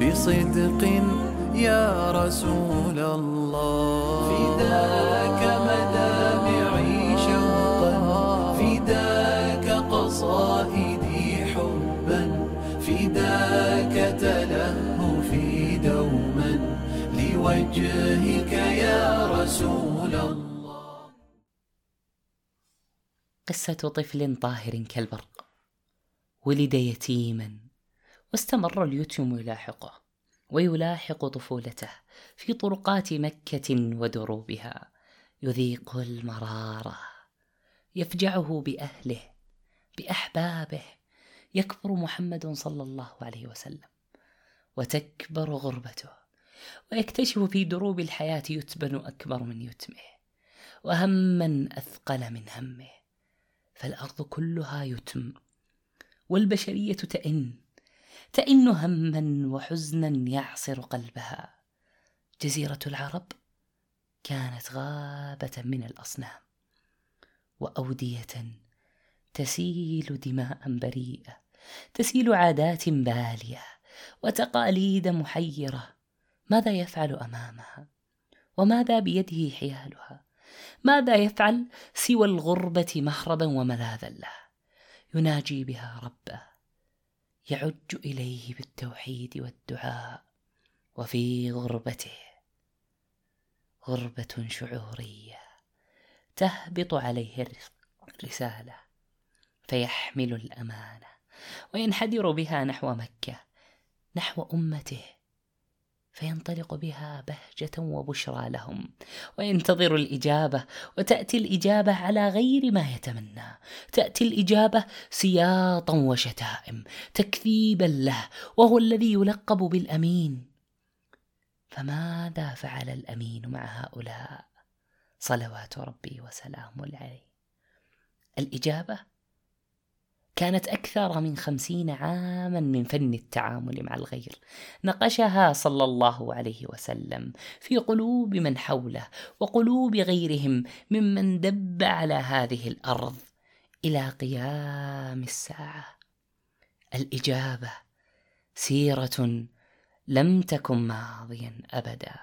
بصدق يا رسول الله. فداك مدامعي شوقا فداك قصائدي حبا فداك تلهفي دوما. لوجهك يا رسول الله. قصة طفل طاهر كالبرق ولد يتيما. واستمر اليتم يلاحقه ويلاحق طفولته في طرقات مكة ودروبها. يذيق المرارة يفجعه بأهله بأحبابه. يكبر محمد صلى الله عليه وسلم وتكبر غربته. ويكتشف في دروب الحياة يتبن أكبر من يتمه وهما أثقل من همه. فالأرض كلها يتم والبشرية تئن. تئن هما وحزنا يعصر قلبها. جزيرة العرب كانت غابة من الأصنام وأودية تسيل دماء بريئة تسيل عادات بالية وتقاليد محيرة. ماذا يفعل أمامها؟ وماذا بيده حيالها؟ ماذا يفعل سوى الغربة مهربا وملاذا له؟ يناجي بها ربه. يعج إليه بالتوحيد والدعاء وفي غربته غربة شعورية تهبط عليه الرسالة فيحمل الأمانة وينحدر بها نحو مكة نحو أمته. فينطلق بها بهجة وبشرى لهم وينتظر الإجابة وتأتي الإجابة على غير ما يتمنى. تأتي الإجابة سياطا وشتائم تكذيبا له وهو الذي يلقب بالأمين. فماذا فعل الأمين مع هؤلاء؟ صلوات ربي وسلامه عليه. الإجابة كانت أكثر من خمسين عاما من فن التعامل مع الغير. نقشها صلى الله عليه وسلم في قلوب من حوله وقلوب غيرهم ممن دب على هذه الأرض إلى قيام الساعة. الإجابة سيرة لم تكن ماضيا أبدا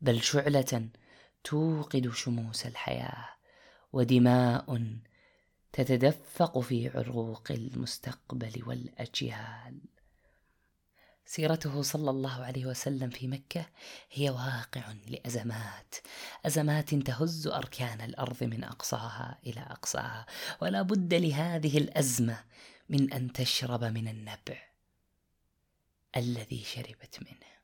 بل شعلة توقد شموس الحياة ودماء تتدفق في عروق المستقبل والأجيال. سيرته صلى الله عليه وسلم في مكة هي واقع لأزمات أزمات تهز أركان الأرض من أقصاها إلى أقصاها ولا بد لهذه الأزمة من أن تشرب من النبع الذي شربت منه.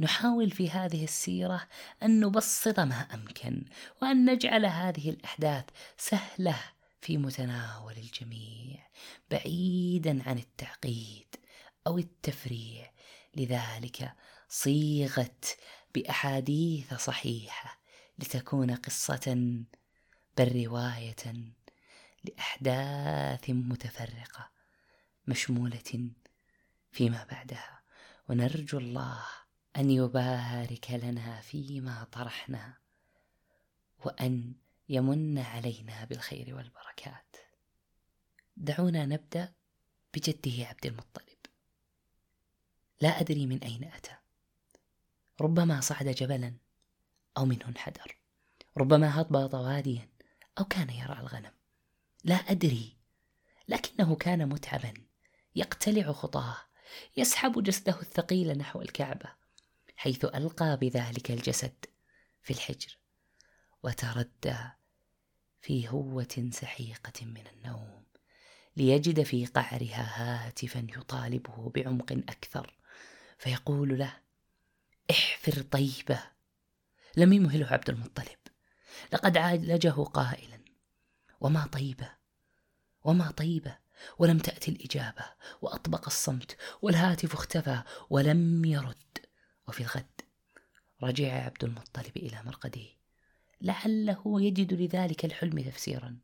نحاول في هذه السيرة أن نبسط ما أمكن وأن نجعل هذه الأحداث سهلة في متناول الجميع بعيدا عن التعقيد أو التفريع. لذلك صيغت بأحاديث صحيحة لتكون قصة بل رواية لأحداث متفرقة مشمولة فيما بعدها. ونرجو الله أن يبارك لنا فيما طرحنا وأن يمن علينا بالخير والبركات. دعونا نبدأ بجده عبد المطلب. لا أدري من أين أتى. ربما صعد جبلا أو منه انحدر. ربما هبط واديا أو كان يرعى الغنم. لا أدري. لكنه كان متعبا. يقتلع خطاه. يسحب جسده الثقيل نحو الكعبة. حيث ألقى بذلك الجسد في الحجر وتردى في هوة سحيقة من النوم ليجد في قعرها هاتفا يطالبه بعمق أكثر فيقول له احفر طيبة لم يمهله عبد المطلب لقد عالجه قائلا وما طيبة وما طيبة ولم تأتي الإجابة وأطبق الصمت والهاتف اختفى ولم يرد. وفي الغد. رجع عبد المطلب إلى مرقده. لعله يجد لذلك الحلم تفسيرا.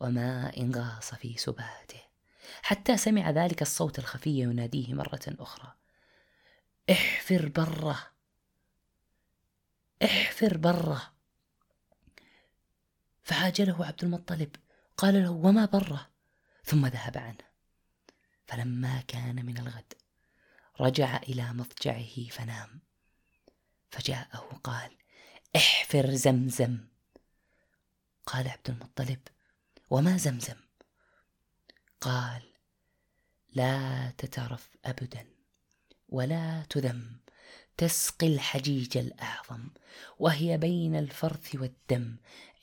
وما إن غاص في سباته. حتى سمع ذلك الصوت الخفي يناديه مرة أخرى. احفر برة. احفر برة. فعاجله عبد المطلب. قال له وما برة؟ ثم ذهب عنه. فلما كان من الغد رجع إلى مضجعه فنام. فجاءه قال احفر زمزم. قال عبد المطلب وما زمزم؟ قال لا تترف ابدا ولا تذم تسقي الحجيج الأعظم وهي بين الفرث والدم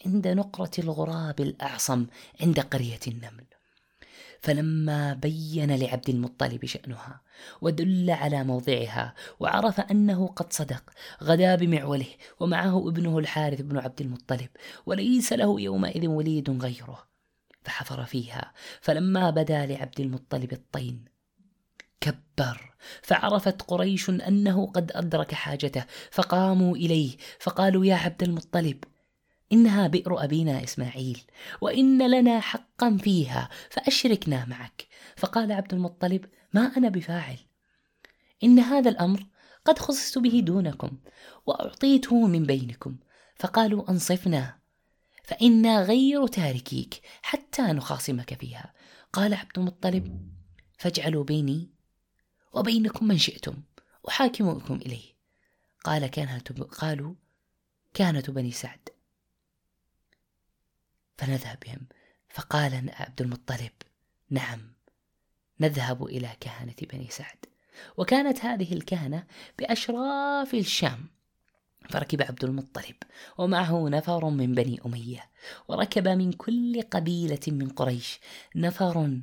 عند نقرة الغراب الأعصم عند قرية النمل. فلما بين لعبد المطلب شأنها ودل على موضعها وعرف أنه قد صدق غدا بمعوله ومعه ابنه الحارث بن عبد المطلب وليس له يومئذ وليد غيره. فحفر فيها. فلما بدا لعبد المطلب الطين كبر. فعرفت قريش أنه قد أدرك حاجته فقاموا إليه فقالوا يا عبد المطلب إنها بئر أبينا إسماعيل وإن لنا حقا فيها فأشركنا معك. فقال عبد المطلب ما أنا بفاعل. إن هذا الأمر قد خصصت به دونكم وأعطيته من بينكم. فقالوا أنصفنا. فإنا غير تاركيك حتى نخاصمك فيها. قال عبد المطلب فاجعلوا بيني وبينكم من شئتم أحاكمكم إليه. قال كانت قالوا كانت بني سعد. فنذهب بهم فقال عبد المطلب نعم نذهب إلى كهنة بني سعد. وكانت هذه الكهنة بأشراف الشام. فركب عبد المطلب ومعه نفر من بني أمية وركب من كل قبيلة من قريش نفر.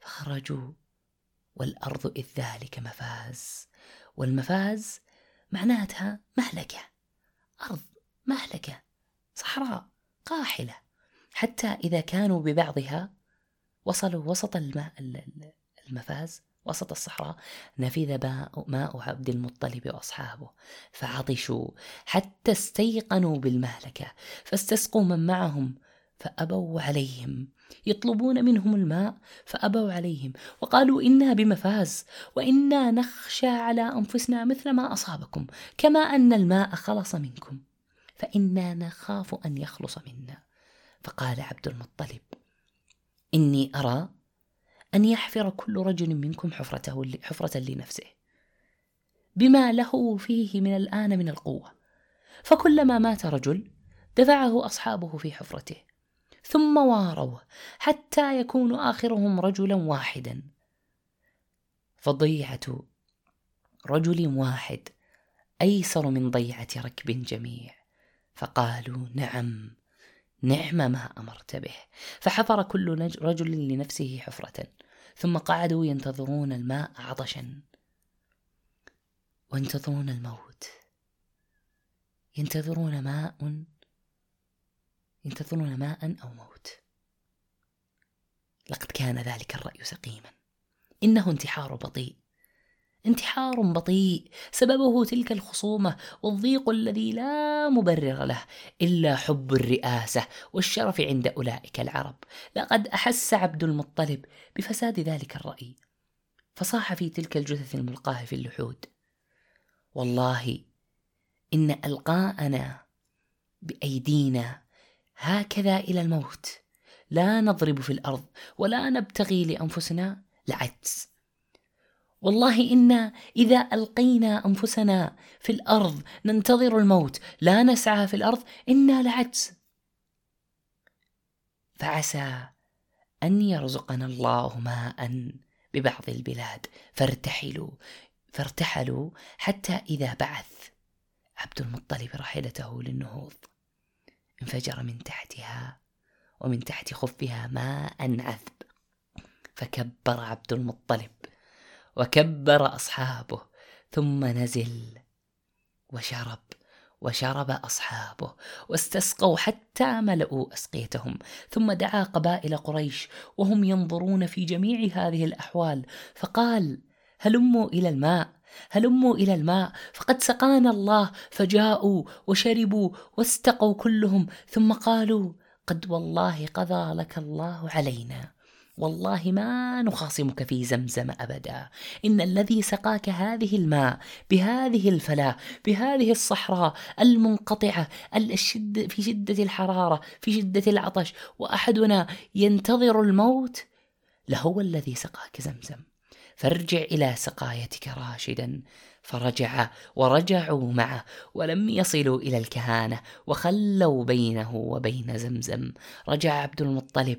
فخرجوا والأرض إذ ذلك مفاز. والمفاز معناتها مهلكة أرض مهلكة صحراء قاحلة. حتى إذا كانوا ببعضها وصلوا وسط الماء المفاز وسط الصحراء نفذ ماء عبد المطلب وأصحابه فعطشوا حتى استيقنوا بالمهلكة فاستسقوا من معهم فأبوا عليهم. يطلبون منهم الماء فأبوا عليهم وقالوا إنا بمفاز وإنا نخشى على أنفسنا مثل ما أصابكم كما أن الماء خلص منكم فإنا نخاف أن يخلص منا. فقال عبد المطلب إني أرى أن يحفر كل رجل منكم حفرته حفرة لنفسه بما له فيه من الآن من القوة. فكلما مات رجل دفعه أصحابه في حفرته ثم واروه حتى يكون آخرهم رجلا واحدا. فضيعة رجل واحد أيسر من ضيعة ركب جميع. فقالوا نعم نعم ما أمرت به. فحفر كل رجل لنفسه حفرة ثم قعدوا ينتظرون الماء عطشا. وينتظرون الموت. ينتظرون ماء ينتظرون ماء أو موت. لقد كان ذلك الرأي سقيما. إنه انتحار بطيء. انتحار بطيء سببه تلك الخصومة والضيق الذي لا مبرر له إلا حب الرئاسة والشرف عند أولئك العرب. لقد أحس عبد المطلب بفساد ذلك الرأي فصاح في تلك الجثث الملقاة في اللحود. والله إن ألقاءنا بأيدينا هكذا إلى الموت لا نضرب في الأرض ولا نبتغي لأنفسنا لعجز والله إنا إذا ألقينا أنفسنا في الأرض ننتظر الموت لا نسعى في الأرض إنا لعجز. فعسى أن يرزقنا الله ماء ببعض البلاد. فارتحلوا فارتحلوا حتى إذا بعث عبد المطلب راحلته للنهوض. انفجر من تحتها ومن تحت خفها ماء عذب. فكبر عبد المطلب. وكبر أصحابه ثم نزل وشرب وشرب أصحابه واستسقوا حتى ملؤوا أسقيتهم ثم دعا قبائل قريش وهم ينظرون في جميع هذه الأحوال فقال هلموا إلى الماء هلموا إلى الماء فقد سقانا الله فجاءوا وشربوا واستقوا كلهم ثم قالوا قد والله قضى لك الله علينا. والله ما نخاصمك في زمزم أبدا. إن الذي سقاك هذه الماء بهذه الفلا بهذه الصحراء المنقطعة الشد في شدة الحرارة في شدة العطش وأحدنا ينتظر الموت لهو الذي سقاك زمزم. فارجع إلى سقايتك راشدا. فرجع ورجعوا معه ولم يصلوا إلى الكهانة وخلوا بينه وبين زمزم. رجع عبد المطلب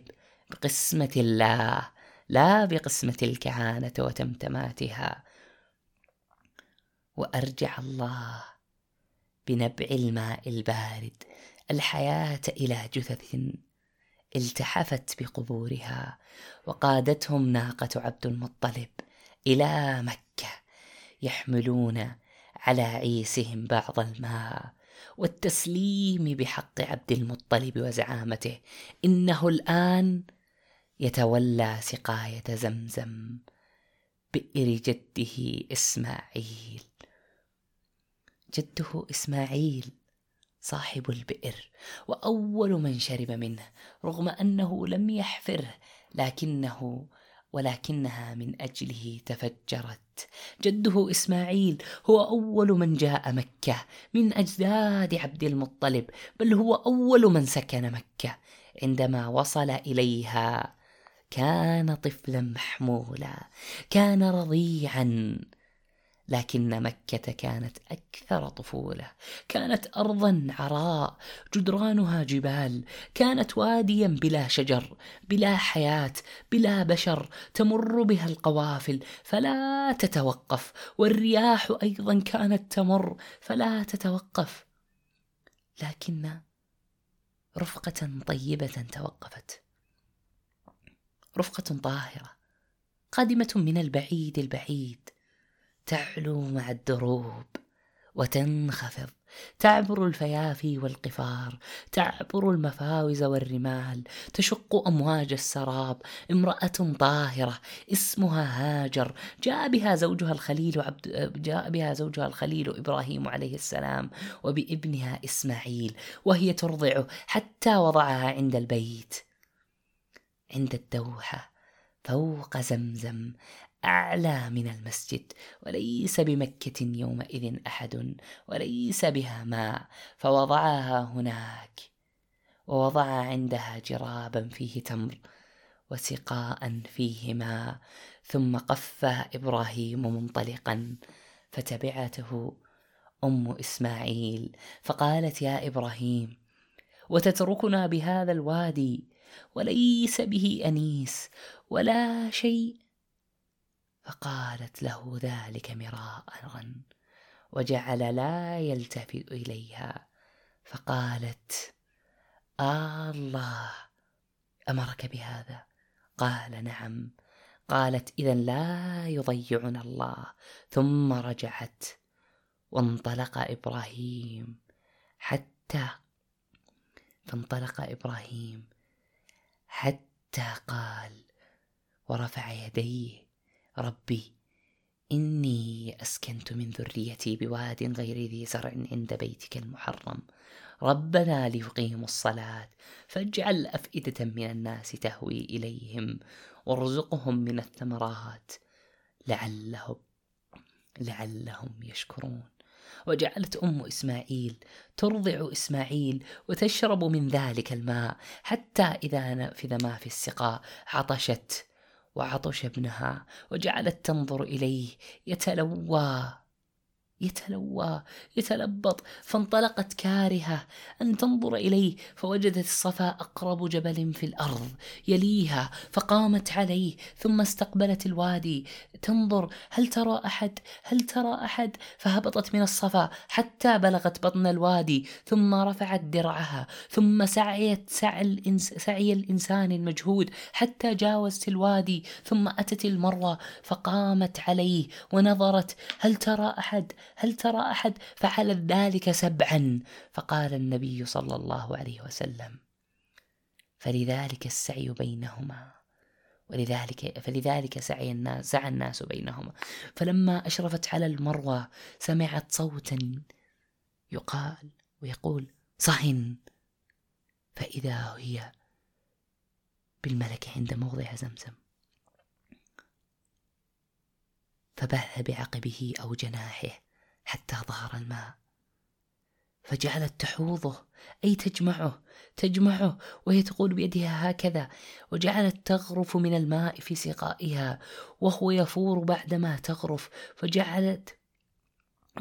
بقسمة الله لا بقسمة الكهانة وتمتماتها. وأرجع الله بنبع الماء البارد الحياة إلى جثث التحفت بقبورها. وقادتهم ناقة عبد المطلب إلى مكة يحملون على عيسهم بعض الماء. والتسليم بحق عبد المطلب وزعامته إنه الآن يتولى سقاية زمزم بئر جده إسماعيل. جده إسماعيل صاحب البئر وأول من شرب منه رغم أنه لم يحفره لكنه ولكنها من أجله تفجرت. جده إسماعيل هو أول من جاء مكة من أجداد عبد المطلب بل هو أول من سكن مكة. عندما وصل إليها كان طفلا محمولا كان رضيعا. لكن مكة كانت أكثر طفولة، كانت أرضا عراء، جدرانها جبال، كانت واديا بلا شجر، بلا حياة، بلا بشر، تمر بها القوافل فلا تتوقف، والرياح أيضا كانت تمر فلا تتوقف، لكن رفقة طيبة توقفت. رفقة طاهرة قادمة من البعيد البعيد تعلو مع الدروب وتنخفض تعبر الفيافي والقفار تعبر المفاوز والرمال تشق أمواج السراب امرأة طاهرة اسمها هاجر جاء بها زوجها الخليل عبد جاء بها زوجها الخليل إبراهيم عليه السلام وبابنها إسماعيل وهي ترضعه حتى وضعها عند البيت. عند الدوحة فوق زمزم أعلى من المسجد وليس بمكة يومئذ أحد وليس بها ماء فوضعها هناك ووضع عندها جرابا فيه تمر وسقاء فيه ماء ثم قف إبراهيم منطلقا فتبعته أم إسماعيل فقالت يا إبراهيم وتتركنا بهذا الوادي وليس به أنيس ولا شيء. فقالت له ذلك مراء وجعل لا يلتفت إليها. فقالت آه الله أمرك بهذا. قال نعم. قالت إذا لا يضيعنا الله. ثم رجعت وانطلق إبراهيم. حتى فانطلق إبراهيم حتى قال ورفع يديه ربي إني أسكنت من ذريتي بواد غير ذي زرع عند بيتك المحرم. ربنا ليقيموا الصلاة فاجعل أفئدة من الناس تهوي إليهم وارزقهم من الثمرات لعلهم لعلهم يشكرون. وجعلت أم إسماعيل ترضع إسماعيل وتشرب من ذلك الماء حتى إذا نفذ ما في السقاء عطشت وعطش ابنها وجعلت تنظر إليه يتلوى يتلوى يتلبط فانطلقت كارهة. أن تنظر إليه فوجدت الصفا أقرب جبل في الأرض يليها فقامت عليه. ثم استقبلت الوادي. تنظر هل ترى أحد؟ هل ترى أحد؟ فهبطت من الصفا حتى بلغت بطن الوادي. ثم رفعت درعها. ثم سعيت سعي, الإنس سعي الإنسان المجهود حتى جاوزت الوادي. ثم أتت المروة فقامت عليه ونظرت هل ترى أحد؟ هل ترى أحد فعل ذلك سبعا؟ فقال النبي صلى الله عليه وسلم فلذلك السعي بينهما ولذلك فلذلك سعي الناس سعى الناس بينهما. فلما أشرفت على المروة سمعت صوتا يقال ويقول صهن! فإذا هي بالملك عند موضع زمزم. فبث بعقبه أو جناحه. حتى ظهر الماء. فجعلت تحوضه أي تجمعه تجمعه وهي تقول بيدها هكذا وجعلت تغرف من الماء في سقائها وهو يفور بعدما تغرف. فجعلت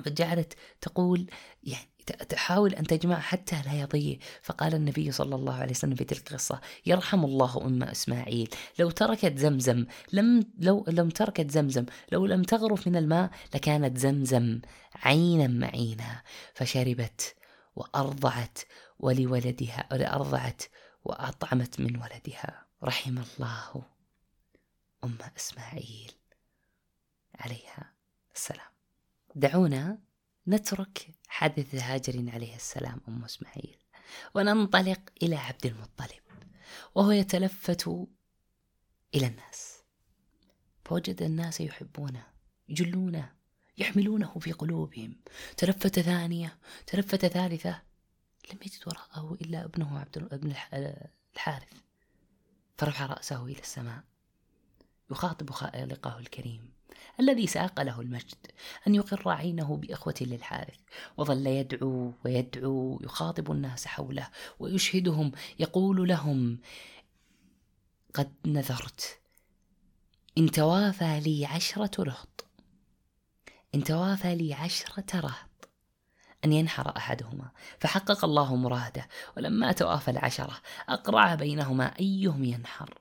فجعلت تقول يعني تحاول أن تجمع حتى لا يضيع فقال النبي صلى الله عليه وسلم في تلك القصة يرحم الله أم إسماعيل. لو تركت زمزم لم لو لم تركت زمزم لو لم تغرف من الماء لكانت زمزم عينا معينا. فشربت وأرضعت ولولدها أرضعت وأطعمت من ولدها. رحم الله أم إسماعيل عليها السلام. دعونا نترك حدث هاجر عليه السلام أم إسماعيل. وننطلق إلى عبد المطلب وهو يتلفت إلى الناس. فوجد الناس يحبونه يجلونه يحملونه في قلوبهم. تلفت ثانية تلفت ثالثة. لم يجد وراءه إلا ابنه عبد ابن الحارث. فرفع رأسه إلى السماء. يخاطب خالقه الكريم. الذي ساق له المجد أن يقر عينه بإخوة للحارث وظل يدعو ويدعو يخاطب الناس حوله ويشهدهم يقول لهم قد نذرت إن توافى لي عشرة رهط إن توافى لي عشرة رهط أن ينحر أحدهما فحقق الله مراده ولما توافى العشرة أقرع بينهما أيهم ينحر.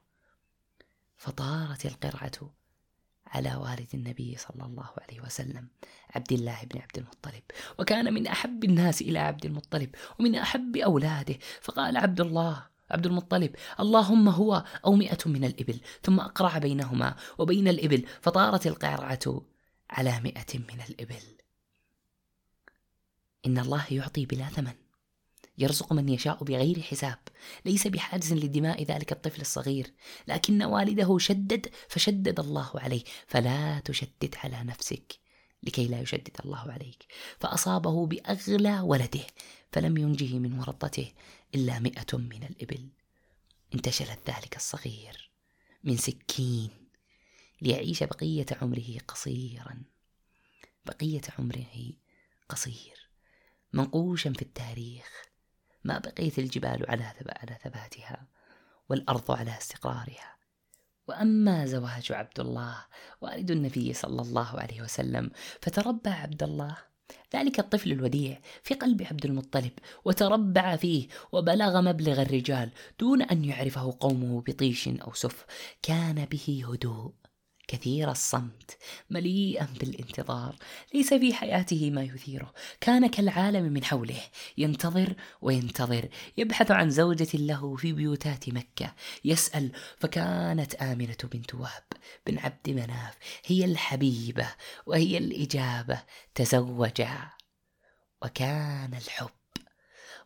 فطارت القرعة على والد النبي صلى الله عليه وسلم عبد الله بن عبد المطلب. وكان من أحب الناس إلى عبد المطلب ومن أحب أولاده. فقال عبد الله عبد المطلب اللهم هو أو مئة من الإبل ثم أقرع بينهما وبين الإبل فطارت القرعة على مئة من الإبل. إن الله يعطي بلا ثمن. يرزق من يشاء بغير حساب. ليس بحاجز لدماء ذلك الطفل الصغير لكن والده شدد فشدد الله عليه. فلا تشدد على نفسك لكي لا يشدد الله عليك. فأصابه بأغلى ولده فلم ينجه من ورطته إلا مئة من الإبل. انتشلت ذلك الصغير من سكين ليعيش بقية عمره قصيرا. بقية عمره قصير. منقوشا في التاريخ. ما بقيت الجبال على على ثباتها والأرض على استقرارها. وأما زواج عبد الله والد النبي صلى الله عليه وسلم فتربى عبد الله. ذلك الطفل الوديع في قلب عبد المطلب وتربع فيه وبلغ مبلغ الرجال دون أن يعرفه قومه بطيش أو سف. كان به هدوء كثير الصمت مليئا بالانتظار ليس في حياته ما يثيره. كان كالعالم من حوله ينتظر وينتظر يبحث عن زوجة له في بيوتات مكة يسأل فكانت آمنة بنت وهب بن عبد مناف هي الحبيبة وهي الإجابة تزوجا. وكان الحب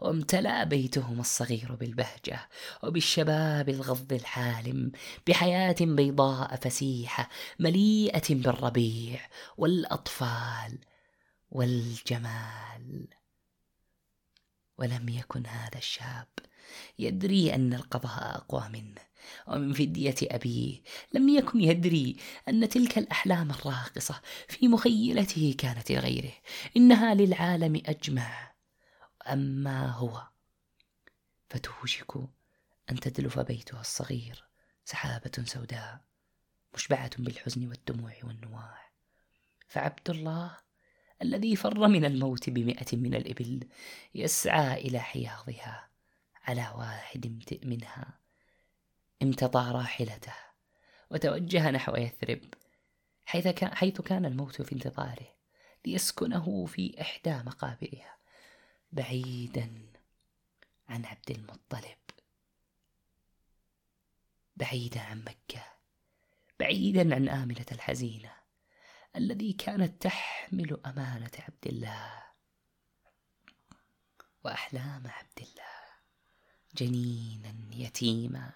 وامتلأ بيتهم الصغير بالبهجة وبالشباب الغض الحالم بحياة بيضاء فسيحة مليئة بالربيع والأطفال والجمال. ولم يكن هذا الشاب يدري أن القضاء أقوى منه ومن فدية أبيه لم يكن يدري أن تلك الأحلام الراقصة في مخيلته كانت لغيره إنها للعالم أجمع. أما هو فتوشك أن تدلف بيتها الصغير سحابة سوداء مشبعة بالحزن والدموع والنواح فعبد الله الذي فر من الموت بمئة من الإبل يسعى إلى حياضها على واحد منها. امتطى راحلته وتوجه نحو يثرب حيث كان, حيث كان الموت في انتظاره ليسكنه في إحدى مقابرها. بعيدا عن عبد المطلب. بعيدا عن مكة. بعيدا عن آملة الحزينة الذي كانت تحمل أمانة عبد الله وأحلام عبد الله جنينا يتيما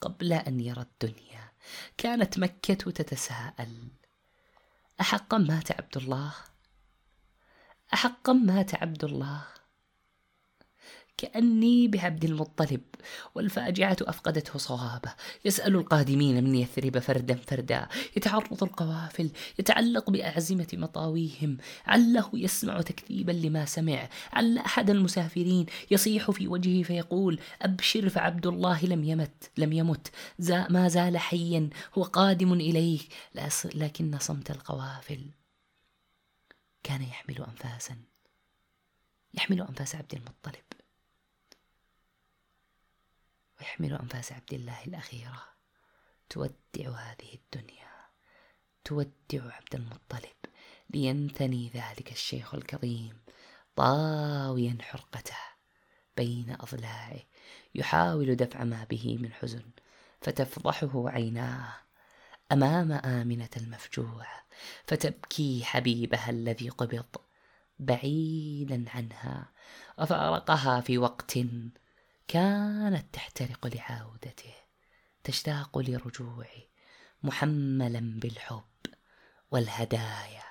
قبل أن يرى الدنيا. كانت مكة تتساءل أحقا مات عبد الله؟ أحقا مات عبد الله. كأني بعبد المطلب والفاجعة أفقدته صوابه. يسأل القادمين من يثرب فردا فردا. يتعرض القوافل يتعلق بأعزمة مطاويهم. عله يسمع تكذيبا لما سمع. عل أحد المسافرين يصيح في وجهه فيقول أبشر فعبد الله لم يمت لم يمت. ما زال حيا هو قادم إليك. لكن صمت القوافل. كان يحمل أنفاسا. يحمل أنفاس عبد المطلب. ويحمل أنفاس عبد الله الأخيرة. تودع هذه الدنيا. تودع عبد المطلب. لينثني ذلك الشيخ الكظيم طاويا حرقته. بين أضلاعه. يحاول دفع ما به من حزن. فتفضحه عيناه. أمام آمنة المفجوعة فتبكي حبيبها الذي قبض بعيدا عنها وفارقها في وقت كانت تحترق لعودته تشتاق لرجوعه محملا بالحب والهدايا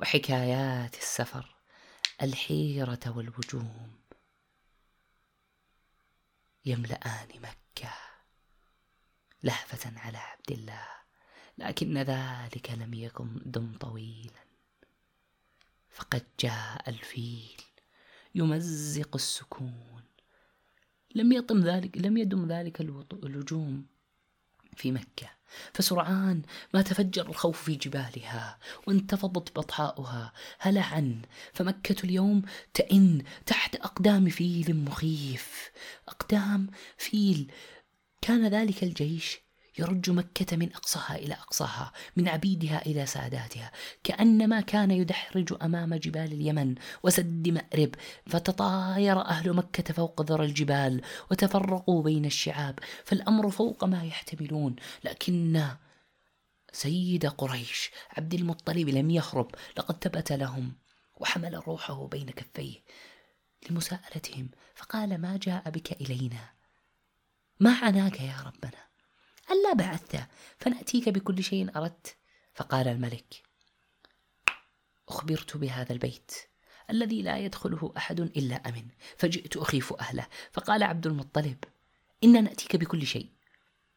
وحكايات السفر الحيرة والوجوم. يملآن مكة لهفة على عبد الله. لكن ذلك لم يكن دم طويلا. فقد جاء الفيل يمزق السكون. لم يطم ذلك لم يدم ذلك اللجوم في مكة. فسرعان ما تفجر الخوف في جبالها وانتفضت بطحاؤها هلعا. فمكة اليوم تئن تحت أقدام فيل مخيف. أقدام فيل كان ذلك الجيش يرج مكة من أقصاها إلى أقصاها من عبيدها إلى ساداتها كأنما كان يدحرج أمام جبال اليمن وسد مأرب فتطاير أهل مكة فوق ذرى الجبال وتفرقوا بين الشعاب فالأمر فوق ما يحتملون. لكن سيد قريش عبد المطلب لم يهرب لقد ثبت لهم وحمل روحه بين كفيه لمساءلتهم فقال ما جاء بك إلينا؟ ما عناك يا ربنا؟ ألا بعثت فنأتيك بكل شيء أردت فقال الملك. أخبرت بهذا البيت الذي لا يدخله أحد إلا أمن فجئت أخيف أهله فقال عبد المطلب إنا نأتيك بكل شيء.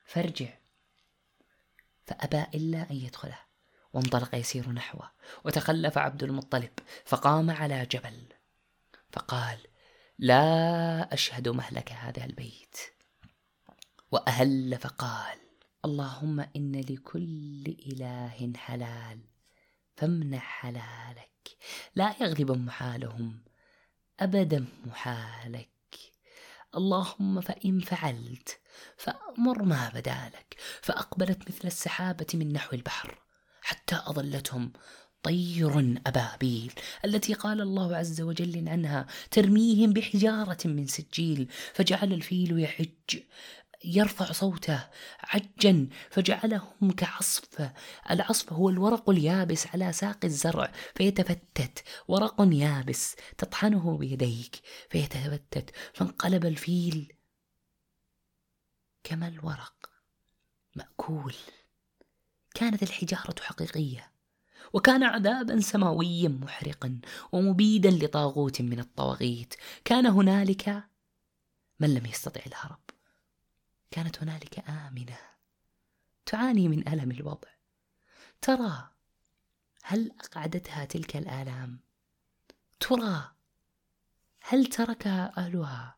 فارجع. فأبى إلا أن يدخله. وانطلق يسير نحوه وتخلف عبد المطلب فقام على جبل. فقال لا أشهد مهلك هذا البيت. وأهل فقال اللهم إن لكل إله حلال فامنح حلالك. لا يغلب محالهم أبدا محالك. اللهم فإن فعلت فأمر ما بدالك فأقبلت مثل السحابة من نحو البحر حتى أظلتهم طير أبابيل. التي قال الله عز وجل عنها ترميهم بحجارة من سجيل فجعل الفيل يحج. يرفع صوته عجا فجعلهم كعصف. العصف هو الورق اليابس على ساق الزرع فيتفتت. ورق يابس تطحنه بيديك فيتفتت. فانقلب الفيل كما الورق مأكول. كانت الحجارة حقيقية وكان عذابا سماويا محرقا ومبيدا لطاغوت من الطواغيت. كان هنالك من لم يستطع الهرب. كانت هنالك آمنة تعاني من ألم الوضع. ترى هل أقعدتها تلك الآلام؟ ترى هل تركها أهلها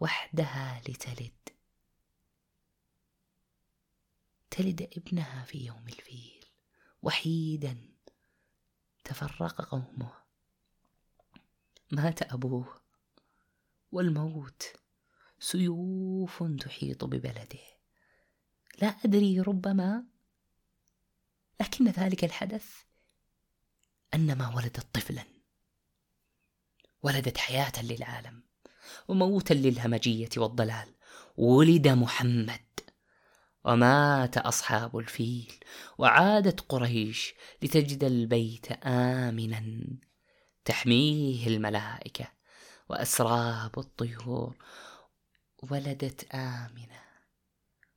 وحدها لتلد؟ تلد ابنها في يوم الفيل وحيدا تفرق قومه. مات أبوه والموت سيوف تحيط ببلده. لا أدري ربما لكن ذلك الحدث أنما ولدت طفلا. ولدت حياة للعالم وموتا للهمجية والضلال. ولد محمد ومات أصحاب الفيل. وعادت قريش لتجد البيت آمنا. تحميه الملائكة وأسراب الطيور. ولدت آمنة.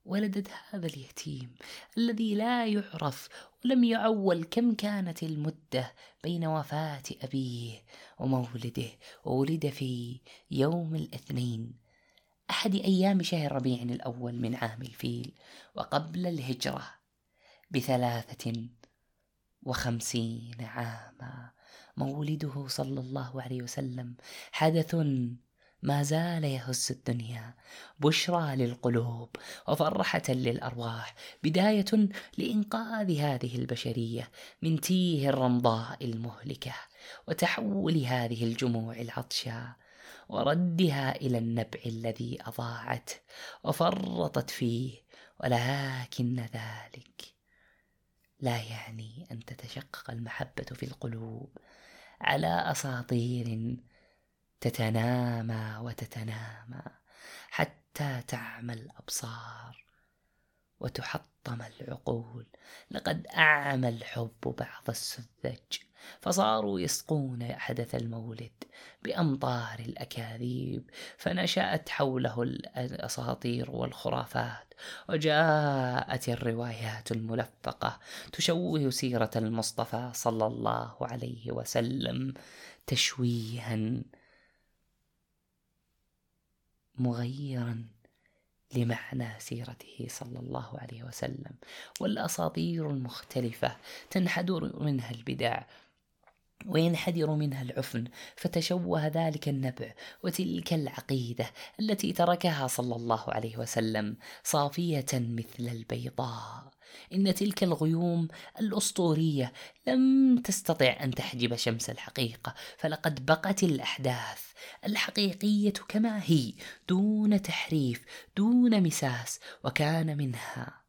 ولدت هذا اليتيم الذي لا يعرف ولم يعول كم كانت المدة بين وفاة أبيه ومولده. وولد في يوم الاثنين أحد أيام شهر ربيع الأول من عام الفيل وقبل الهجرة بثلاثة وخمسين عاما. مولده صلى الله عليه وسلم حدث ما زال يهز الدنيا. بشرى للقلوب وفرحة للأرواح. بداية لإنقاذ هذه البشرية من تيه الرمضاء المهلكة وتحول هذه الجموع العطشة وردها إلى النبع الذي أضاعت وفرطت فيه ولكن ذلك لا يعني أن تتشقق المحبة في القلوب على أساطير تتنامى وتتنامى حتى تعمى الأبصار وتحطم العقول. لقد أعمى الحب بعض السذج فصاروا يسقون حدث المولد بأمطار الأكاذيب فنشأت حوله الأساطير والخرافات وجاءت الروايات الملفقة تشوه سيرة المصطفى صلى الله عليه وسلم تشويها مغيرا لمعنى سيرته صلى الله عليه وسلم. والأساطير المختلفة تنحدر منها البدع وينحدر منها العفن فتشوه ذلك النبع وتلك العقيدة التي تركها صلى الله عليه وسلم صافية مثل البيضاء. إن تلك الغيوم الأسطورية لم تستطع أن تحجب شمس الحقيقة فلقد بقت الأحداث الحقيقية كما هي دون تحريف دون مساس وكان منها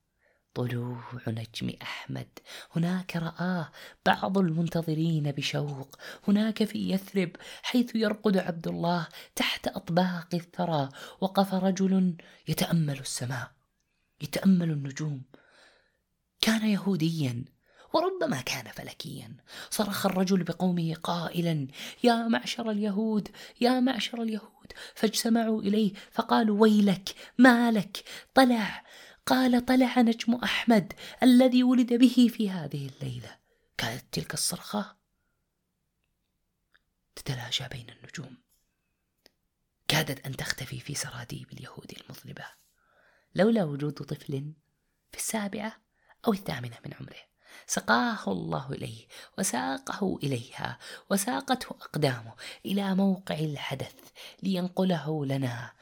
طلوع نجم أحمد. هناك رآه بعض المنتظرين بشوق هناك في يثرب حيث يرقد عبد الله تحت أطباق الثرى وقف رجل يتأمل السماء يتأمل النجوم. كان يهوديا وربما كان فلكيا. صرخ الرجل بقومه قائلا يا معشر اليهود يا معشر اليهود. فاجتمعوا إليه فقالوا ويلك ما لك طلع. قال طلع نجم أحمد الذي ولد به في هذه الليلة. كانت تلك الصرخة تتلاشى بين النجوم. كادت أن تختفي في سراديب اليهود المظلمة لولا وجود طفل في السابعة أو الثامنة من عمره. سقاه الله إليه وساقه إليها وساقته أقدامه إلى موقع الحدث لينقله لنا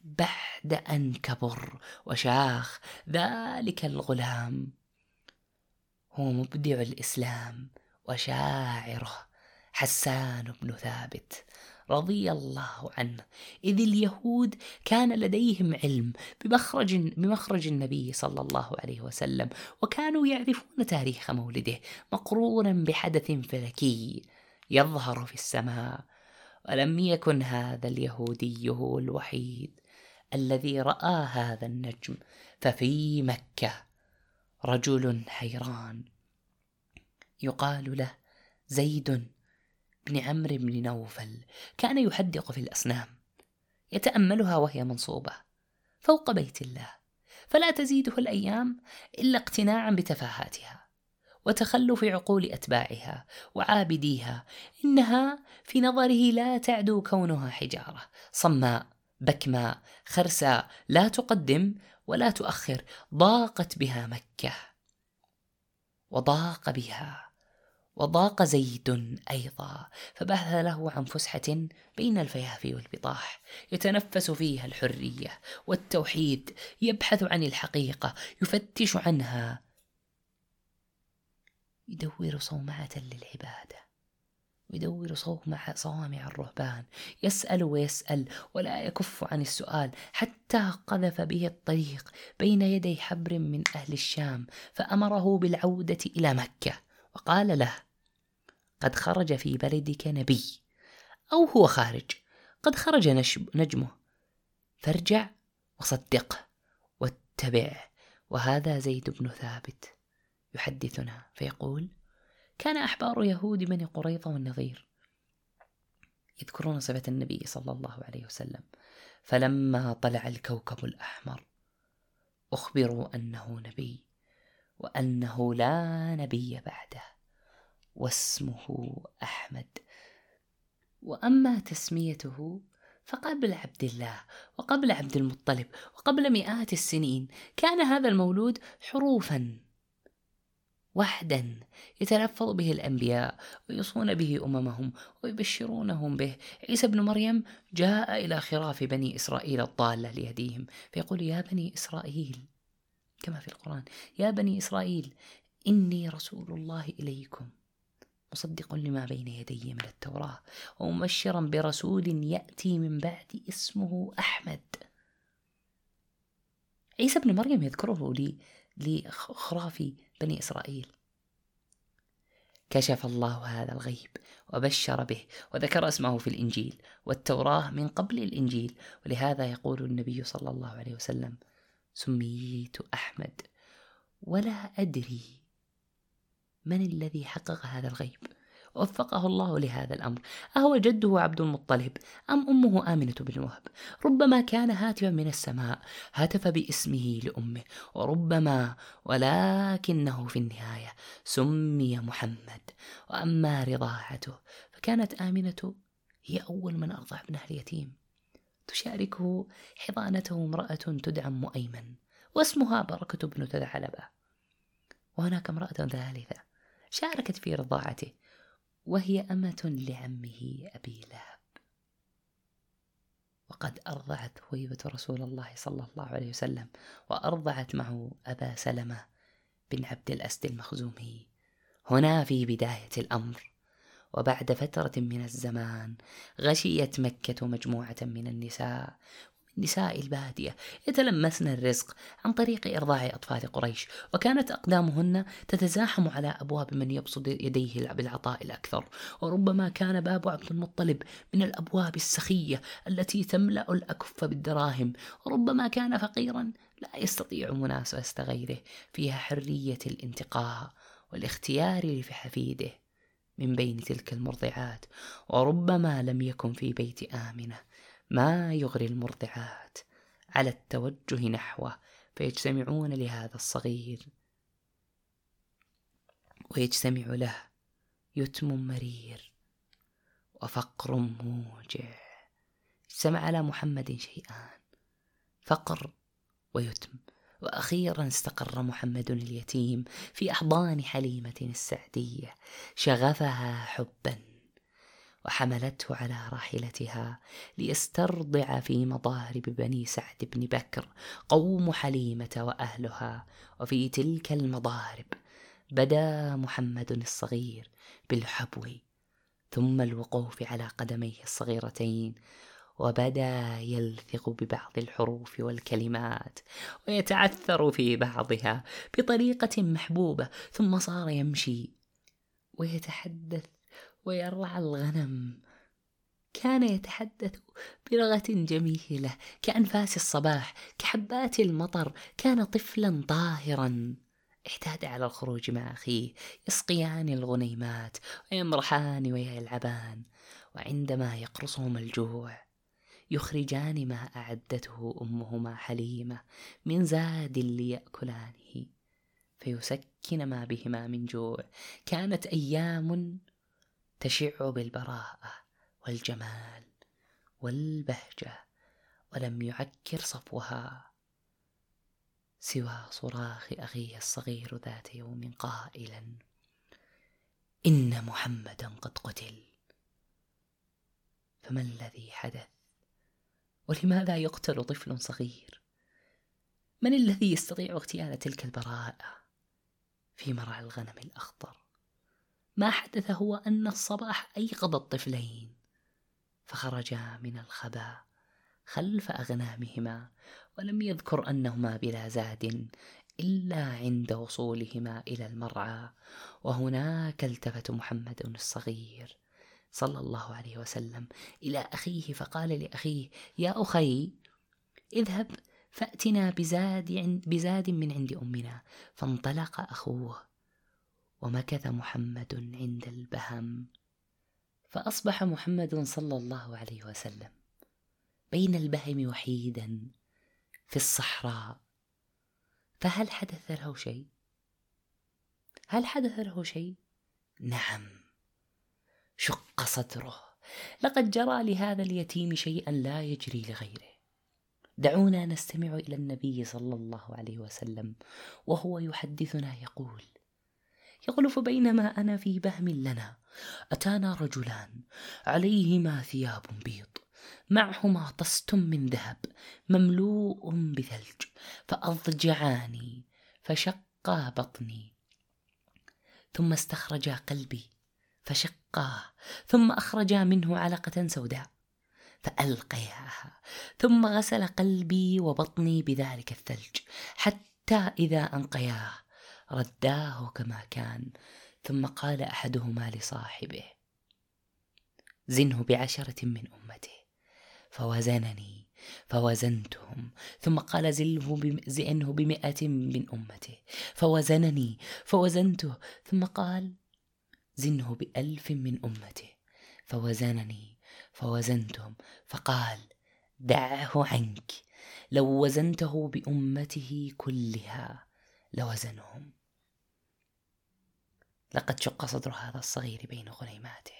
بعد أن كبر وشاخ ذلك الغلام. هو مبدع الإسلام وشاعره حسان بن ثابت. رضي الله عنه. إذ اليهود كان لديهم علم بمخرج بمخرج النبي صلى الله عليه وسلم وكانوا يعرفون تاريخ مولده مقرونا بحدث فلكي يظهر في السماء. ولم يكن هذا اليهودي هو الوحيد الذي رأى هذا النجم ففي مكة رجل حيران يقال له زيد بن عمرو بن نوفل كان يحدق في الأصنام يتأملها وهي منصوبة فوق بيت الله فلا تزيده الأيام إلا اقتناعا بتفاهاتها وتخلف عقول أتباعها وعابديها إنها في نظره لا تعدو كونها حجارة صماء بكماء خرساء لا تقدم ولا تؤخر ضاقت بها مكة وضاق بها. وضاق زيد أيضا فبحث له عن فسحة بين الفيافي والبطاح يتنفس فيها الحرية والتوحيد يبحث عن الحقيقة يفتش عنها يدور صومعة للعبادة يدور صومع صوامع الرهبان يسأل ويسأل ولا يكف عن السؤال حتى قذف به الطريق بين يدي حبر من أهل الشام فأمره بالعودة إلى مكة وقال له قد خرج في بلدك نبي أو هو خارج قد خرج نجمه. فارجع وصدقه واتبعه وهذا زيد بن ثابت يحدثنا. فيقول كان أحبار يهود بني قريظة والنظير يذكرون صفة النبي صلى الله عليه وسلم. فلما طلع الكوكب الأحمر أخبروا أنه نبي وأنه لا نبي بعده. واسمه أحمد. وأما تسميته فقبل عبد الله وقبل عبد المطلب وقبل مئات السنين كان هذا المولود حروفا وحدا يتلفظ به الأنبياء ويصون به أممهم ويبشرونهم به. عيسى بن مريم جاء إلى خراف بني إسرائيل الضالة ليهديهم فيقول يا بني إسرائيل كما في القرآن يا بني إسرائيل إني رسول الله إليكم. مصدق لما بين يدي من التوراة ومبشرا برسول يأتي من بعد اسمه أحمد. عيسى بن مريم يذكره لي لخراف بني إسرائيل. كشف الله هذا الغيب وبشر به وذكر اسمه في الإنجيل والتوراة من قبل الإنجيل. ولهذا يقول النبي صلى الله عليه وسلم سميت أحمد ولا أدري من الذي حقق هذا الغيب؟ وفقه الله لهذا الأمر. أهو جده عبد المطلب أم أمه آمنة بن وهب؟ ربما كان هاتفا من السماء هتف باسمه لأمه. وربما ولكنه في النهاية سمي محمد. وأما رضاعته فكانت آمنة هي أول من أرضع ابنها اليتيم. تشاركه حضانته امرأة تدعى مؤيمن واسمها بركة بن ثعلبة وهناك امرأة ثالثة. شاركت في رضاعته وهي أمة لعمه أبي لهب. وقد أرضعت ثويبة رسول الله صلى الله عليه وسلم وأرضعت معه أبا سلمة بن عبد الأسد المخزومي. هنا في بداية الأمر وبعد فترة من الزمان غشيت مكة مجموعة من النساء نساء البادية. يتلمسن الرزق عن طريق إرضاع أطفال قريش وكانت أقدامهن تتزاحم على أبواب من يبسط يديه بالعطاء الأكثر. وربما كان باب عبد المطلب من الأبواب السخية التي تملأ الأكف بالدراهم. وربما كان فقيرا لا يستطيع مناسبة غيره فيها حرية الانتقاء والاختيار لحفيده من بين تلك المرضعات. وربما لم يكن في بيت آمنة. ما يغري المرضعات على التوجه نحوه فيجتمعون لهذا الصغير. ويجتمع له يتم مرير وفقر موجع. اجتمع على محمد شيئان فقر ويتم. وأخيرا استقر محمد اليتيم في أحضان حليمة السعدية شغفها حبا. وحملته على راحلتها ليسترضع في مضارب بني سعد بن بكر قوم حليمة وأهلها. وفي تلك المضارب بدا محمد الصغير بالحبو ثم الوقوف على قدميه الصغيرتين وبدا يلثق ببعض الحروف والكلمات ويتعثر في بعضها بطريقة محبوبة ثم صار يمشي ويتحدث ويرعى الغنم. كان يتحدث بلغة جميلة كأنفاس الصباح كحبات المطر كان طفلا طاهرا. اعتاد على الخروج مع أخيه يسقيان الغنيمات ويمرحان ويلعبان وعندما يقرصهما الجوع يخرجان ما أعدته أمهما حليمة من زاد ليأكلانه فيسكن ما بهما من جوع. كانت أيام تشع بالبراءة والجمال والبهجة ولم يعكر صفوها سوى صراخ أخيه الصغير ذات يوم قائلا إن محمدا قد قتل. فما الذي حدث؟ ولماذا يقتل طفل صغير؟ من الذي يستطيع اغتيال تلك البراءة في مرعى الغنم الأخضر؟ ما حدث هو أن الصباح أيقظ الطفلين فخرجا من الخبا خلف أغنامهما ولم يذكر أنهما بلا زاد إلا عند وصولهما إلى المرعى وهناك التفت محمد الصغير صلى الله عليه وسلم إلى أخيه فقال لأخيه يا أخي اذهب فأتنا بزاد, بزاد من عند أمنا. فانطلق أخوه ومكث محمد عند البهم. فأصبح محمد صلى الله عليه وسلم بين البهم وحيدا في الصحراء. فهل حدث له شيء؟ هل حدث له شيء؟ نعم. شق صدره. لقد جرى لهذا اليتيم شيئا لا يجري لغيره. دعونا نستمع إلى النبي صلى الله عليه وسلم وهو يحدثنا يقول يقول فبينما أنا في بهم لنا. أتانا رجلان عليهما ثياب بيض معهما طست من ذهب مملوء بثلج فأضجعاني فشقا بطني. ثم استخرجا قلبي فشقاه ثم أخرجا منه علقة سوداء فألقياها ثم غسل قلبي وبطني بذلك الثلج حتى إذا أنقياه. رداه كما كان ثم قال أحدهما لصاحبه زنه بعشرة من أمته. فوزنني فوزنتهم ثم قال زله زئنه بمئة من أمته. فوزنني فوزنته ثم قال زنه بألف من أمته. فوزنني فوزنتهم فقال دعه عنك لو وزنته بأمته كلها لوزنهم. لقد شق صدر هذا الصغير بين غنيماته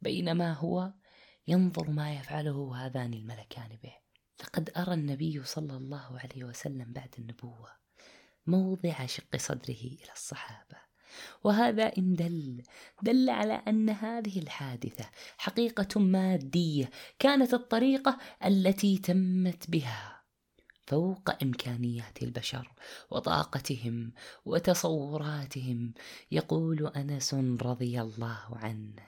بينما هو ينظر ما يفعله هذان الملكان به. لقد أرى النبي صلى الله عليه وسلم بعد النبوة موضع شق صدره إلى الصحابة وهذا إن دل دل على أن هذه الحادثة حقيقة مادية كانت الطريقة التي تمت بها. فوق إمكانيات البشر وطاقتهم وتصوراتهم. يقول أنس رضي الله عنه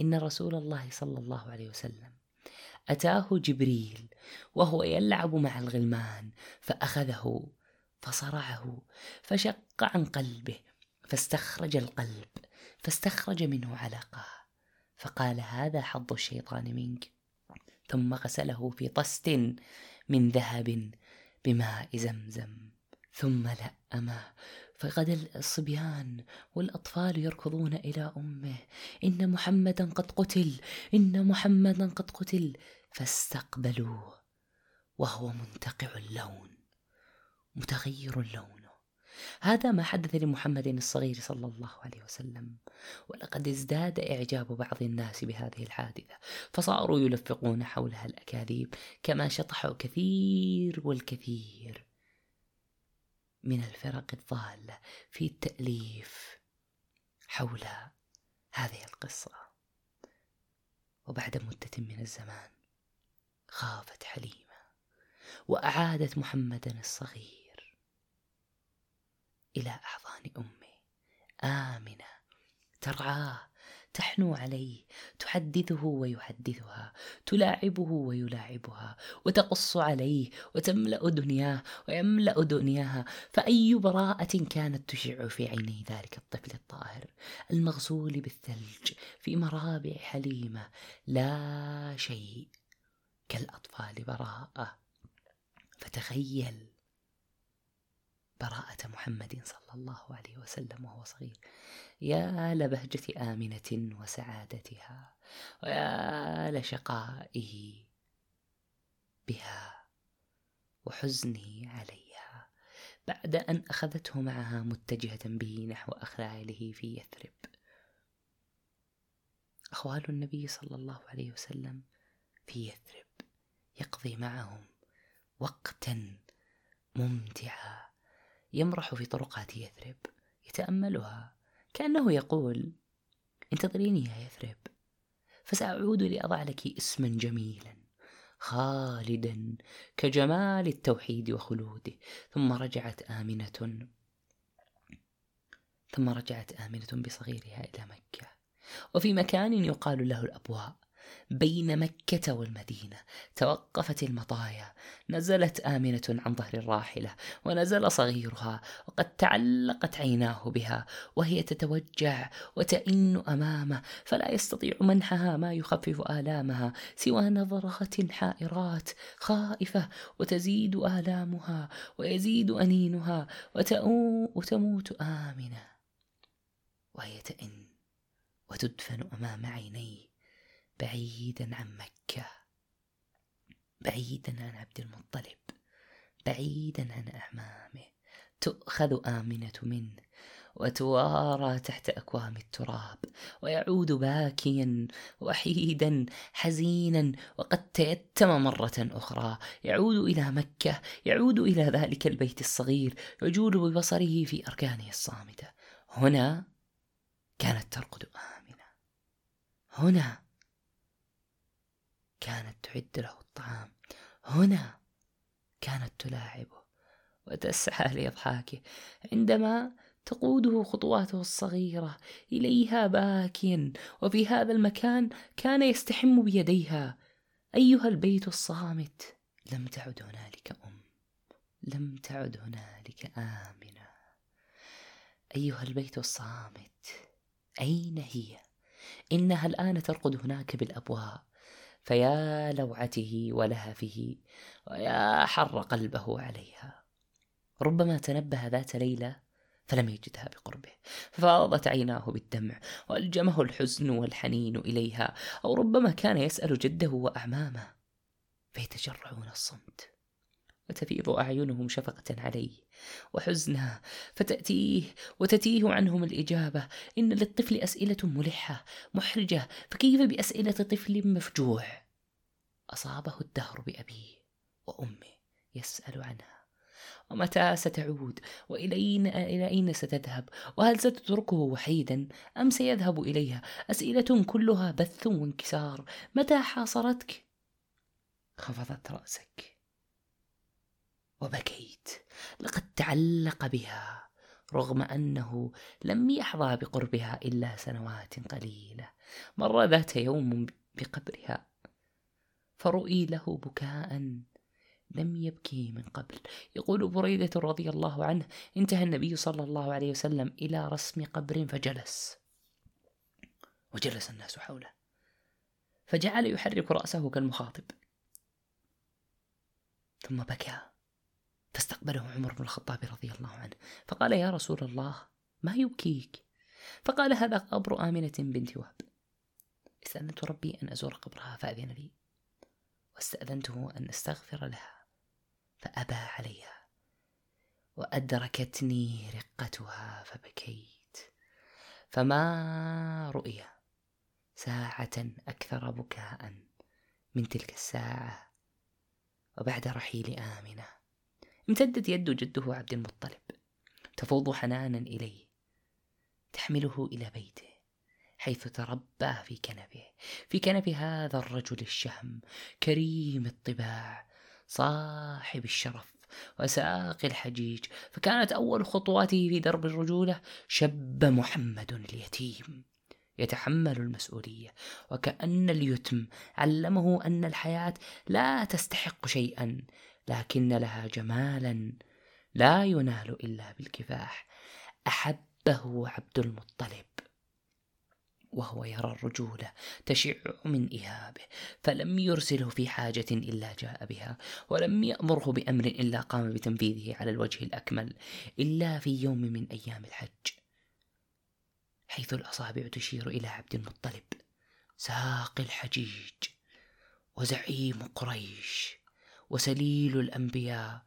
إن رسول الله صلى الله عليه وسلم أتاه جبريل وهو يلعب مع الغلمان فأخذه فصرعه فشق عن قلبه فاستخرج القلب فاستخرج منه علقة. فقال هذا حظ الشيطان منك. ثم غسله في طست من ذهب بماء زمزم ثم لأمه فغدا الصبيان والأطفال يركضون إلى أمه. إن محمدا قد قتل إن محمدا قد قتل فاستقبلوه وهو منتقع اللون متغير اللون. هذا ما حدث لمحمد الصغير صلى الله عليه وسلم. ولقد ازداد إعجاب بعض الناس بهذه الحادثة فصاروا يلفقون حولها الأكاذيب كما شطحوا كثير والكثير من الفرق الضالة في التأليف حول هذه القصة. وبعد مدة من الزمان خافت حليمة وأعادت محمدا الصغير إلى أحضان أمه آمنة. ترعاه. تحنو عليه. تحدثه ويحدثها. تلاعبه ويلاعبها. وتقص عليه. وتملأ دنياه. ويملأ دنياها. فأي براءة كانت تشع في عيني ذلك الطفل الطاهر. المغسول بالثلج في مرابع حليمة. لا شيء كالأطفال براءة. فتخيل براءة محمد صلى الله عليه وسلم وهو صغير. يا لبهجة آمنة وسعادتها ويا لشقائه بها وحزنه عليها. بعد أن أخذته معها متجهة به نحو أخلاله في يثرب. أخوال النبي صلى الله عليه وسلم في يثرب. يقضي معهم وقتا ممتعا. يمرح في طرقات يثرب يتأملها. كأنه يقول انتظريني يا يثرب فسأعود لأضع لك اسما جميلا خالدا كجمال التوحيد وخلوده. ثم رجعت آمنة ثم رجعت آمنة بصغيرها إلى مكة. وفي مكان يقال له الأبواء. بين مكة والمدينة. توقفت المطايا. نزلت آمنة عن ظهر الراحلة ونزل صغيرها وقد تعلقت عيناه بها وهي تتوجع وتئن أمامه فلا يستطيع منحها ما يخفف آلامها سوى نظرات حائرات خائفة وتزيد آلامها ويزيد أنينها وتموت آمنة وهي تئن وتدفن أمام عينيه. بعيدا عن مكة. بعيدا عن عبد المطلب. بعيدا عن أعمامه. تؤخذ آمنة منه وتوارى تحت أكوام التراب ويعود باكيا وحيدا حزينا وقد تيتم مرة أخرى. يعود إلى مكة. يعود إلى ذلك البيت الصغير يجول ببصره في أركانه الصامتة. هنا كانت ترقد آمنة. هنا كانت تعد له الطعام. هنا كانت تلاعبه وتسعى لإضحاكه. عندما تقوده خطواته الصغيرة إليها باكيا وفي هذا المكان كان يستحم بيديها. أيها البيت الصامت. لم تعد هنالك أم. لم تعد هنالك آمنة. أيها البيت الصامت. أين هي؟ إنها الآن ترقد هناك بالأبواب. فيا لوعته ولهفه ويا حر قلبه عليها. ربما تنبه ذات ليلة فلم يجدها بقربه ففاضت عيناه بالدمع وألجمه الحزن والحنين إليها أو ربما كان يسأل جده وأعمامه فيتجرعون الصمت. وتفيض أعينهم شفقة عليه وحزنا فتأتيه وتتيه عنهم الإجابة إن للطفل أسئلة ملحة محرجة فكيف بأسئلة طفل مفجوع؟ أصابه الدهر بأبيه وأمه يسأل عنها ومتى ستعود؟ والى إلى أين ستذهب؟ وهل ستتركه وحيدا؟ أم سيذهب إليها؟ أسئلة كلها بث وانكسار متى حاصرتك؟ خفضت رأسك. وبكيت. لقد تعلق بها رغم أنه لم يحظى بقربها إلا سنوات قليلة. مر ذات يوم بقبرها فرؤي له بكاء لم يبكي من قبل. يقول بريدة رضي الله عنه انتهى النبي صلى الله عليه وسلم إلى رسم قبر فجلس. وجلس الناس حوله. فجعل يحرك رأسه كالمخاطب. ثم بكى. فاستقبله عمر بن الخطاب رضي الله عنه. فقال يا رسول الله ما يبكيك؟ فقال هذا قبر آمنة بنت وهب. استأذنت ربي أن أزور قبرها فأذن لي. واستأذنته أن أستغفر لها فأبى عليها. وأدركتني رقتها فبكيت. فما رؤي ساعة أكثر بكاء من تلك الساعة. وبعد رحيل آمنة. امتدت يد جده عبد المطلب تفوض حنانا إليه تحمله إلى بيته حيث تربى في كنبه في كنف هذا الرجل الشهم كريم الطباع صاحب الشرف وساق الحجيج. فكانت أول خطواته في درب الرجولة شب محمد اليتيم يتحمل المسؤولية. وكأن اليتم علمه أن الحياة لا تستحق شيئا لكن لها جمالا لا ينال إلا بالكفاح. أحبه عبد المطلب وهو يرى الرجوله تشع من اهابه فلم يرسله في حاجة إلا جاء بها ولم يأمره بأمر إلا قام بتنفيذه على الوجه الأكمل إلا في يوم من أيام الحج حيث الأصابع تشير إلى عبد المطلب ساق الحجيج وزعيم قريش. وسليل الأنبياء.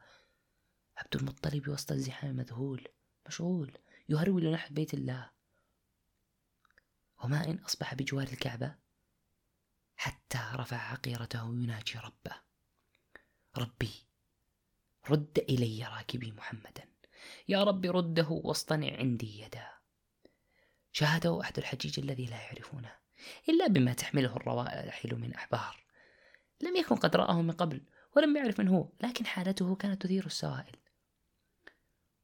عبد المطلب وسط الزحام مذهول مشغول يهرول نحو بيت الله. وما إن أصبح بجوار الكعبة؟ حتى رفع عقيرته يناجي ربه. ربي رد إلي راكبي محمدا. يا رب رده واصطنع عندي يدا. شاهده أحد الحجيج الذي لا يعرفونه إلا بما تحمله الروائح من أحبار. لم يكن قد رآه من قبل ولم يعرف من هو لكن حالته كانت تثير السوائل.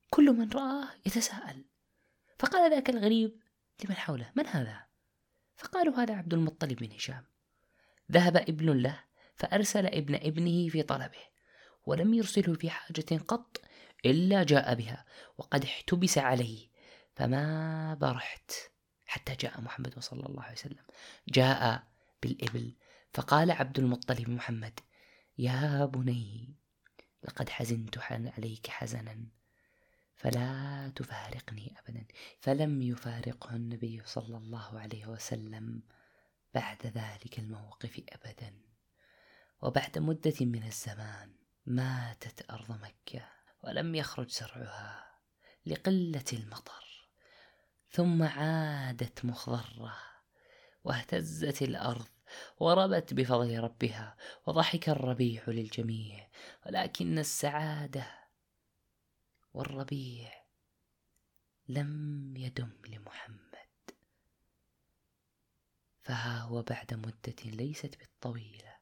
كل من رآه يتساءل فقال ذاك الغريب لمن حوله؟ من هذا؟ فقالوا هذا عبد المطلب بن هشام. ذهب ابن له فأرسل ابن ابنه في طلبه ولم يرسله في حاجة قط إلا جاء بها وقد احتبس عليه فما برحت حتى جاء محمد صلى الله عليه وسلم. جاء بالإبل فقال عبد المطلب محمد يا بني لقد حزنت عليك حزنا فلا تفارقني ابدا. فلم يفارقه النبي صلى الله عليه وسلم بعد ذلك الموقف ابدا. وبعد مدة من الزمان ماتت أرض مكة ولم يخرج زرعها لقلة المطر. ثم عادت مخضرة واهتزت الأرض وربت بفضل ربها وضحك الربيع للجميع ولكن السعادة والربيع لم يدم لمحمد. فها هو بعد مدة ليست بالطويلة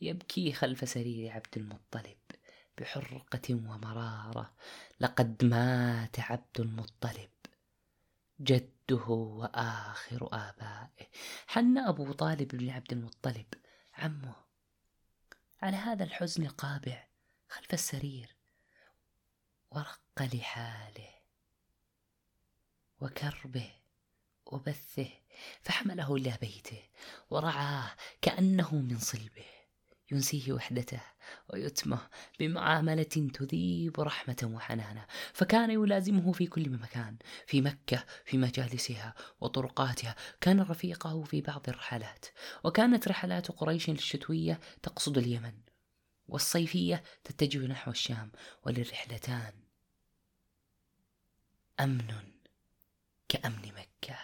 يبكي خلف سرير عبد المطلب بحرقة ومرارة لقد مات عبد المطلب. جده وآخر آبائه. حن أبو طالب بن عبد المطلب عمه. على هذا الحزن القابع خلف السرير ورق لحاله وكربه وبثه فحمله إلى بيته ورعاه كأنه من صلبه. ينسيه وحدته ويتمه بمعاملة تذيب رحمة وحنانا فكان يلازمه في كل مكان في مكة في مجالسها وطرقاتها كان رفيقه في بعض الرحلات وكانت رحلات قريش الشتوية تقصد اليمن والصيفية تتجه نحو الشام وللرحلتان أمن كأمن مكة.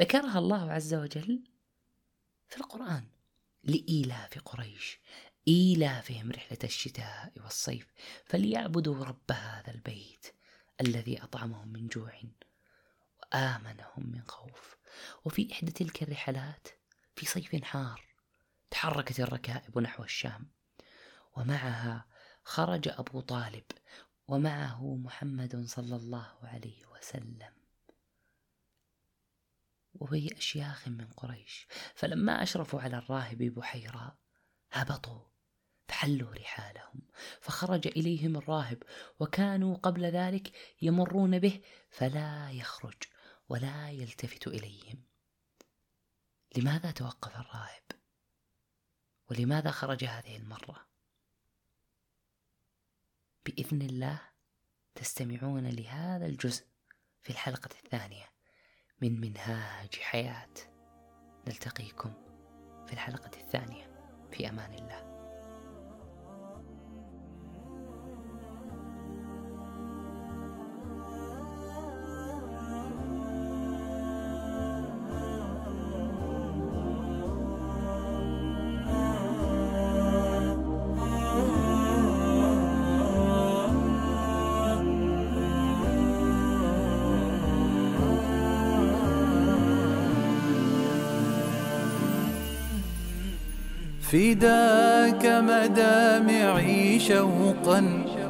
ذكرها الله عز وجل في القرآن. لإيلاف قريش إيلافهم رحلة الشتاء والصيف فليعبدوا رب هذا البيت الذي أطعمهم من جوع وآمنهم من خوف. وفي إحدى تلك الرحلات في صيف حار تحركت الركائب نحو الشام ومعها خرج أبو طالب ومعه محمد صلى الله عليه وسلم. وهي أشياخ من قريش. فلما أشرفوا على الراهب بحيرة هبطوا فحلوا رحالهم فخرج إليهم الراهب وكانوا قبل ذلك يمرون به فلا يخرج ولا يلتفت إليهم. لماذا توقف الراهب؟ ولماذا خرج هذه المرة؟ بإذن الله تستمعون لهذا الجزء في الحلقة الثانية. من منهاج حياة. نلتقيكم في الحلقة الثانية. في أمان الله.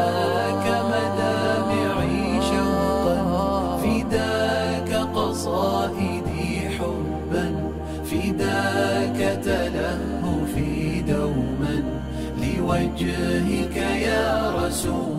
فداك مدامعي شوقا فداك قصائدي حبا فداك تلهفي دوما لوجهك يا رسول